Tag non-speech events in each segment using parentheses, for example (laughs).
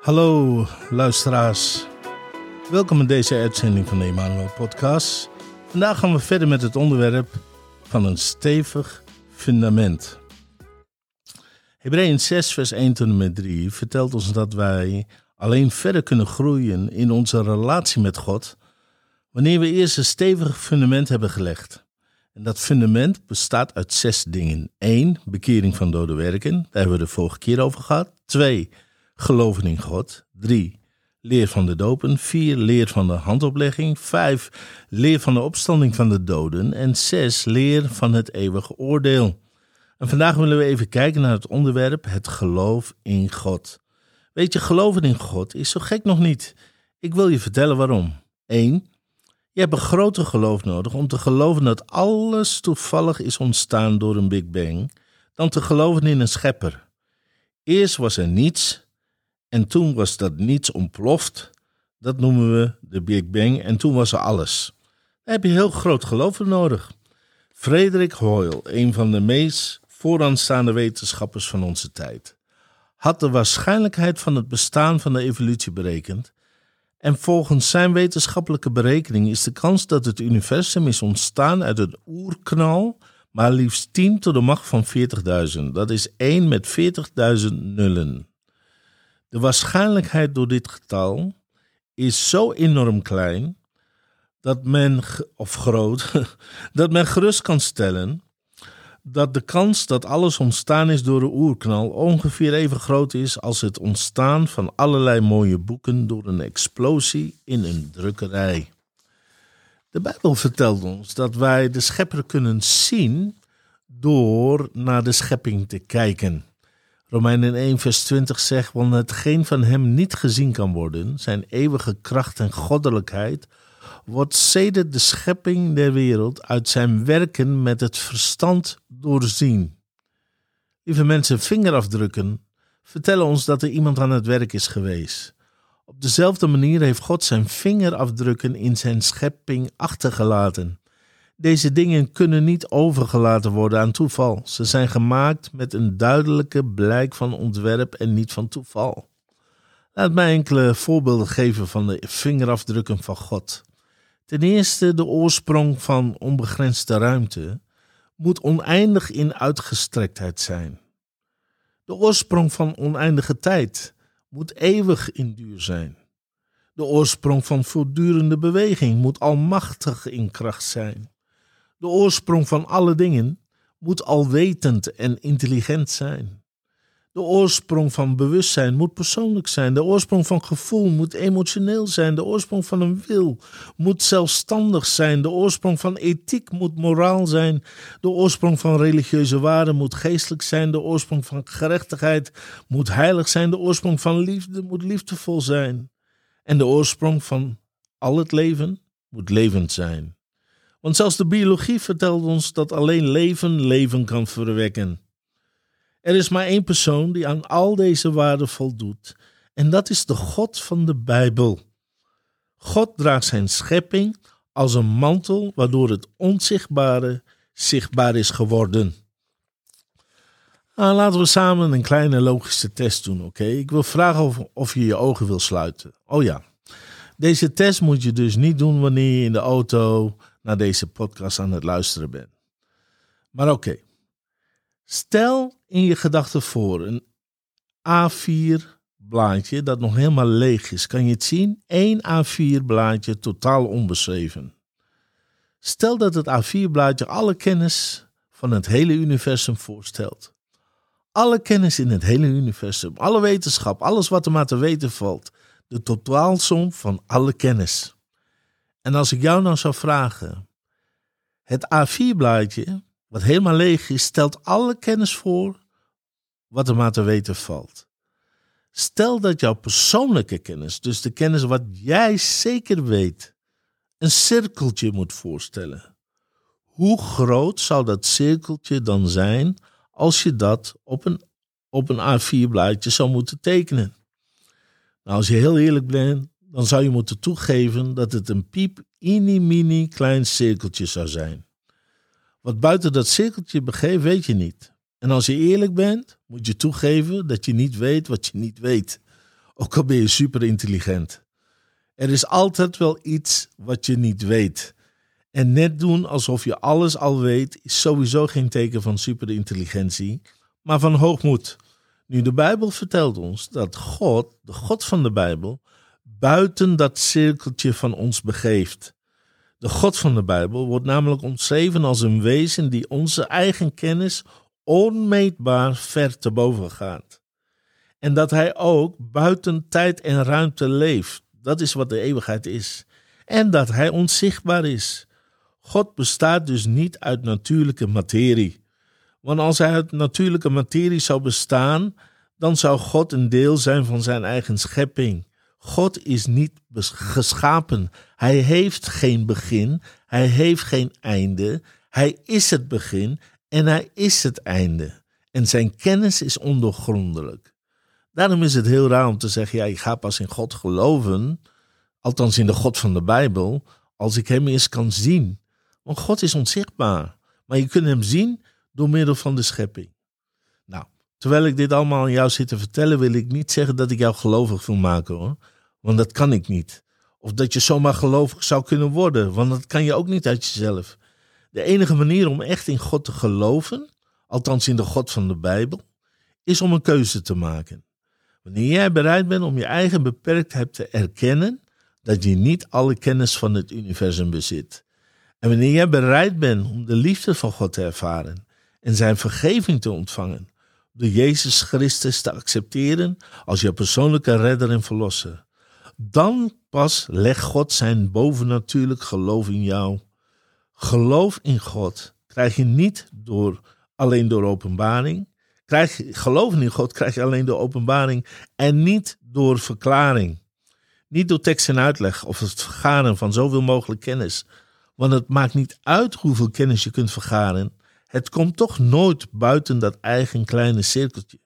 Hallo luisteraars. Welkom in deze uitzending van de Emmanuel Podcast. Vandaag gaan we verder met het onderwerp van een stevig fundament. Hebreeën 6 vers 1 tot en met 3 vertelt ons dat wij alleen verder kunnen groeien in onze relatie met God wanneer we eerst een stevig fundament hebben gelegd. En dat fundament bestaat uit zes dingen. 1. Bekering van dode werken. Daar hebben we de vorige keer over gehad. 2 geloven in God. 3. Leer van de dopen. 4. Leer van de handoplegging. 5. Leer van de opstanding van de doden. En 6. Leer van het eeuwige oordeel. En vandaag willen we even kijken naar het onderwerp het geloof in God. Weet je, geloven in God is zo gek nog niet. Ik wil je vertellen waarom. 1. Je hebt een groter geloof nodig om te geloven dat alles toevallig is ontstaan door een Big Bang, dan te geloven in een schepper. Eerst was er niets en toen was dat niets ontploft. Dat noemen we de Big Bang. En toen was er alles. Daar heb je heel groot geloof voor nodig. Frederik Hoyle, een van de meest vooraanstaande wetenschappers van onze tijd, had de waarschijnlijkheid van het bestaan van de evolutie berekend. En volgens zijn wetenschappelijke berekening is de kans dat het universum is ontstaan uit een oerknal maar liefst 10 tot de macht van 40.000. Dat is 1 met 40.000 nullen. De waarschijnlijkheid door dit getal is zo enorm klein dat men, of groot, (laughs) dat men gerust kan stellen dat de kans dat alles ontstaan is door een oerknal ongeveer even groot is als het ontstaan van allerlei mooie boeken door een explosie in een drukkerij. De Bijbel vertelt ons dat wij de schepper kunnen zien door naar de schepping te kijken. Romeinen 1, vers 20 zegt: Want hetgeen van hem niet gezien kan worden, zijn eeuwige kracht en goddelijkheid, wordt sedert de schepping der wereld uit zijn werken met het verstand doorzien. Lieve mensen, vingerafdrukken vertellen ons dat er iemand aan het werk is geweest. Op dezelfde manier heeft God zijn vingerafdrukken in zijn schepping achtergelaten. Deze dingen kunnen niet overgelaten worden aan toeval. Ze zijn gemaakt met een duidelijke blijk van ontwerp en niet van toeval. Laat mij enkele voorbeelden geven van de vingerafdrukken van God. Ten eerste, de oorsprong van onbegrensde ruimte moet oneindig in uitgestrektheid zijn. De oorsprong van oneindige tijd moet eeuwig in duur zijn. De oorsprong van voortdurende beweging moet almachtig in kracht zijn. De oorsprong van alle dingen moet alwetend en intelligent zijn. De oorsprong van bewustzijn moet persoonlijk zijn. De oorsprong van gevoel moet emotioneel zijn. De oorsprong van een wil moet zelfstandig zijn. De oorsprong van ethiek moet moraal zijn. De oorsprong van religieuze waarden moet geestelijk zijn. De oorsprong van gerechtigheid moet heilig zijn. De oorsprong van liefde moet liefdevol zijn. En de oorsprong van al het leven moet levend zijn. Want zelfs de biologie vertelt ons dat alleen leven leven kan verwekken. Er is maar één persoon die aan al deze waarden voldoet, en dat is de God van de Bijbel. God draagt zijn schepping als een mantel waardoor het onzichtbare zichtbaar is geworden. Nou, laten we samen een kleine logische test doen, oké? Ik wil vragen of, of je je ogen wil sluiten. Oh ja, deze test moet je dus niet doen wanneer je in de auto naar deze podcast aan het luisteren bent. Maar oké, Stel in je gedachten voor een A4 blaadje dat nog helemaal leeg is. Kan je het zien? Eén A4 blaadje totaal onbeschreven. Stel dat het A4 blaadje alle kennis van het hele universum voorstelt. Alle kennis in het hele universum, alle wetenschap, alles wat er maar te weten valt. De totaalsom van alle kennis. En als ik jou nou zou vragen, het A4 blaadje wat helemaal leeg is, stelt alle kennis voor wat er maar te weten valt. Stel dat jouw persoonlijke kennis, dus de kennis wat jij zeker weet, een cirkeltje moet voorstellen. Hoe groot zou dat cirkeltje dan zijn als je dat op een, op een A4-blaadje zou moeten tekenen? Nou, als je heel eerlijk bent, dan zou je moeten toegeven dat het een piep, mini, klein cirkeltje zou zijn. Wat buiten dat cirkeltje begeeft, weet je niet. En als je eerlijk bent, moet je toegeven dat je niet weet wat je niet weet. ook al ben je super intelligent. Er is altijd wel iets wat je niet weet. En net doen alsof je alles al weet, is sowieso geen teken van superintelligentie, maar van hoogmoed. Nu, de Bijbel vertelt ons dat God, de God van de Bijbel, buiten dat cirkeltje van ons begeeft. De God van de Bijbel wordt namelijk omschreven als een wezen die onze eigen kennis onmeetbaar ver te boven gaat. En dat hij ook buiten tijd en ruimte leeft. Dat is wat de eeuwigheid is. En dat hij onzichtbaar is. God bestaat dus niet uit natuurlijke materie. Want als hij uit natuurlijke materie zou bestaan, dan zou God een deel zijn van zijn eigen schepping. God is niet geschapen. Hij heeft geen begin. Hij heeft geen einde. Hij is het begin en hij is het einde. En zijn kennis is ondoorgrondelijk. Daarom is het heel raar om te zeggen: ja, ik ga pas in God geloven, althans in de God van de Bijbel, als ik hem eens kan zien. Want God is onzichtbaar. Maar je kunt hem zien door middel van de schepping. Nou, terwijl ik dit allemaal aan jou zit te vertellen, wil ik niet zeggen dat ik jou gelovig wil maken hoor. Want dat kan ik niet. Of dat je zomaar gelovig zou kunnen worden, want dat kan je ook niet uit jezelf. De enige manier om echt in God te geloven, althans in de God van de Bijbel, is om een keuze te maken. Wanneer jij bereid bent om je eigen beperktheid te erkennen, dat je niet alle kennis van het universum bezit. En wanneer jij bereid bent om de liefde van God te ervaren en zijn vergeving te ontvangen, door Jezus Christus te accepteren als je persoonlijke redder en verlosser, dan pas legt God zijn bovennatuurlijk geloof in jou. Geloof in God krijg je niet door, alleen door openbaring. Krijg, geloven in God krijg je alleen door openbaring en niet door verklaring. Niet door tekst en uitleg of het vergaren van zoveel mogelijk kennis. Want het maakt niet uit hoeveel kennis je kunt vergaren. Het komt toch nooit buiten dat eigen kleine cirkeltje.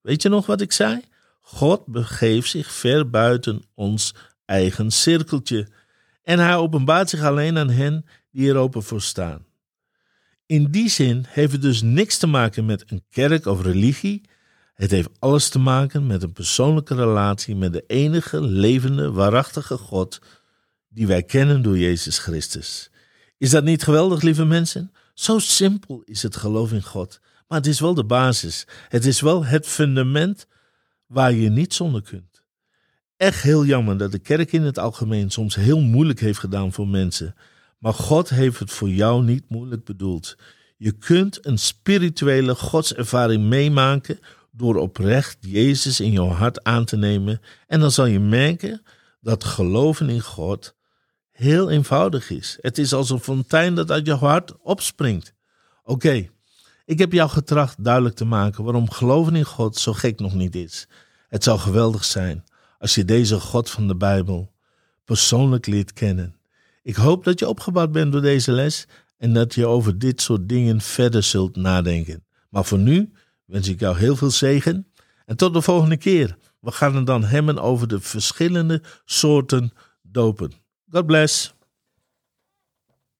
Weet je nog wat ik zei? God begeeft zich ver buiten ons eigen cirkeltje. En hij openbaart zich alleen aan hen die er open voor staan. In die zin heeft het dus niks te maken met een kerk of religie. Het heeft alles te maken met een persoonlijke relatie met de enige levende, waarachtige God die wij kennen door Jezus Christus. Is dat niet geweldig, lieve mensen? Zo simpel is het geloof in God. Maar het is wel de basis. Het is wel het fundament waar je niet zonder kunt. Echt heel jammer dat de kerk in het algemeen soms heel moeilijk heeft gedaan voor mensen. Maar God heeft het voor jou niet moeilijk bedoeld. Je kunt een spirituele godservaring meemaken door oprecht Jezus in jouw hart aan te nemen. En dan zal je merken dat geloven in God heel eenvoudig is. Het is als een fontein dat uit je hart opspringt. Oké, ik heb jou getracht duidelijk te maken waarom geloven in God zo gek nog niet is. Het zou geweldig zijn als je deze God van de Bijbel persoonlijk leert kennen. Ik hoop dat je opgebouwd bent door deze les en dat je over dit soort dingen verder zult nadenken. Maar voor nu wens ik jou heel veel zegen en tot de volgende keer. We gaan het dan hebben over de verschillende soorten dopen. God bless.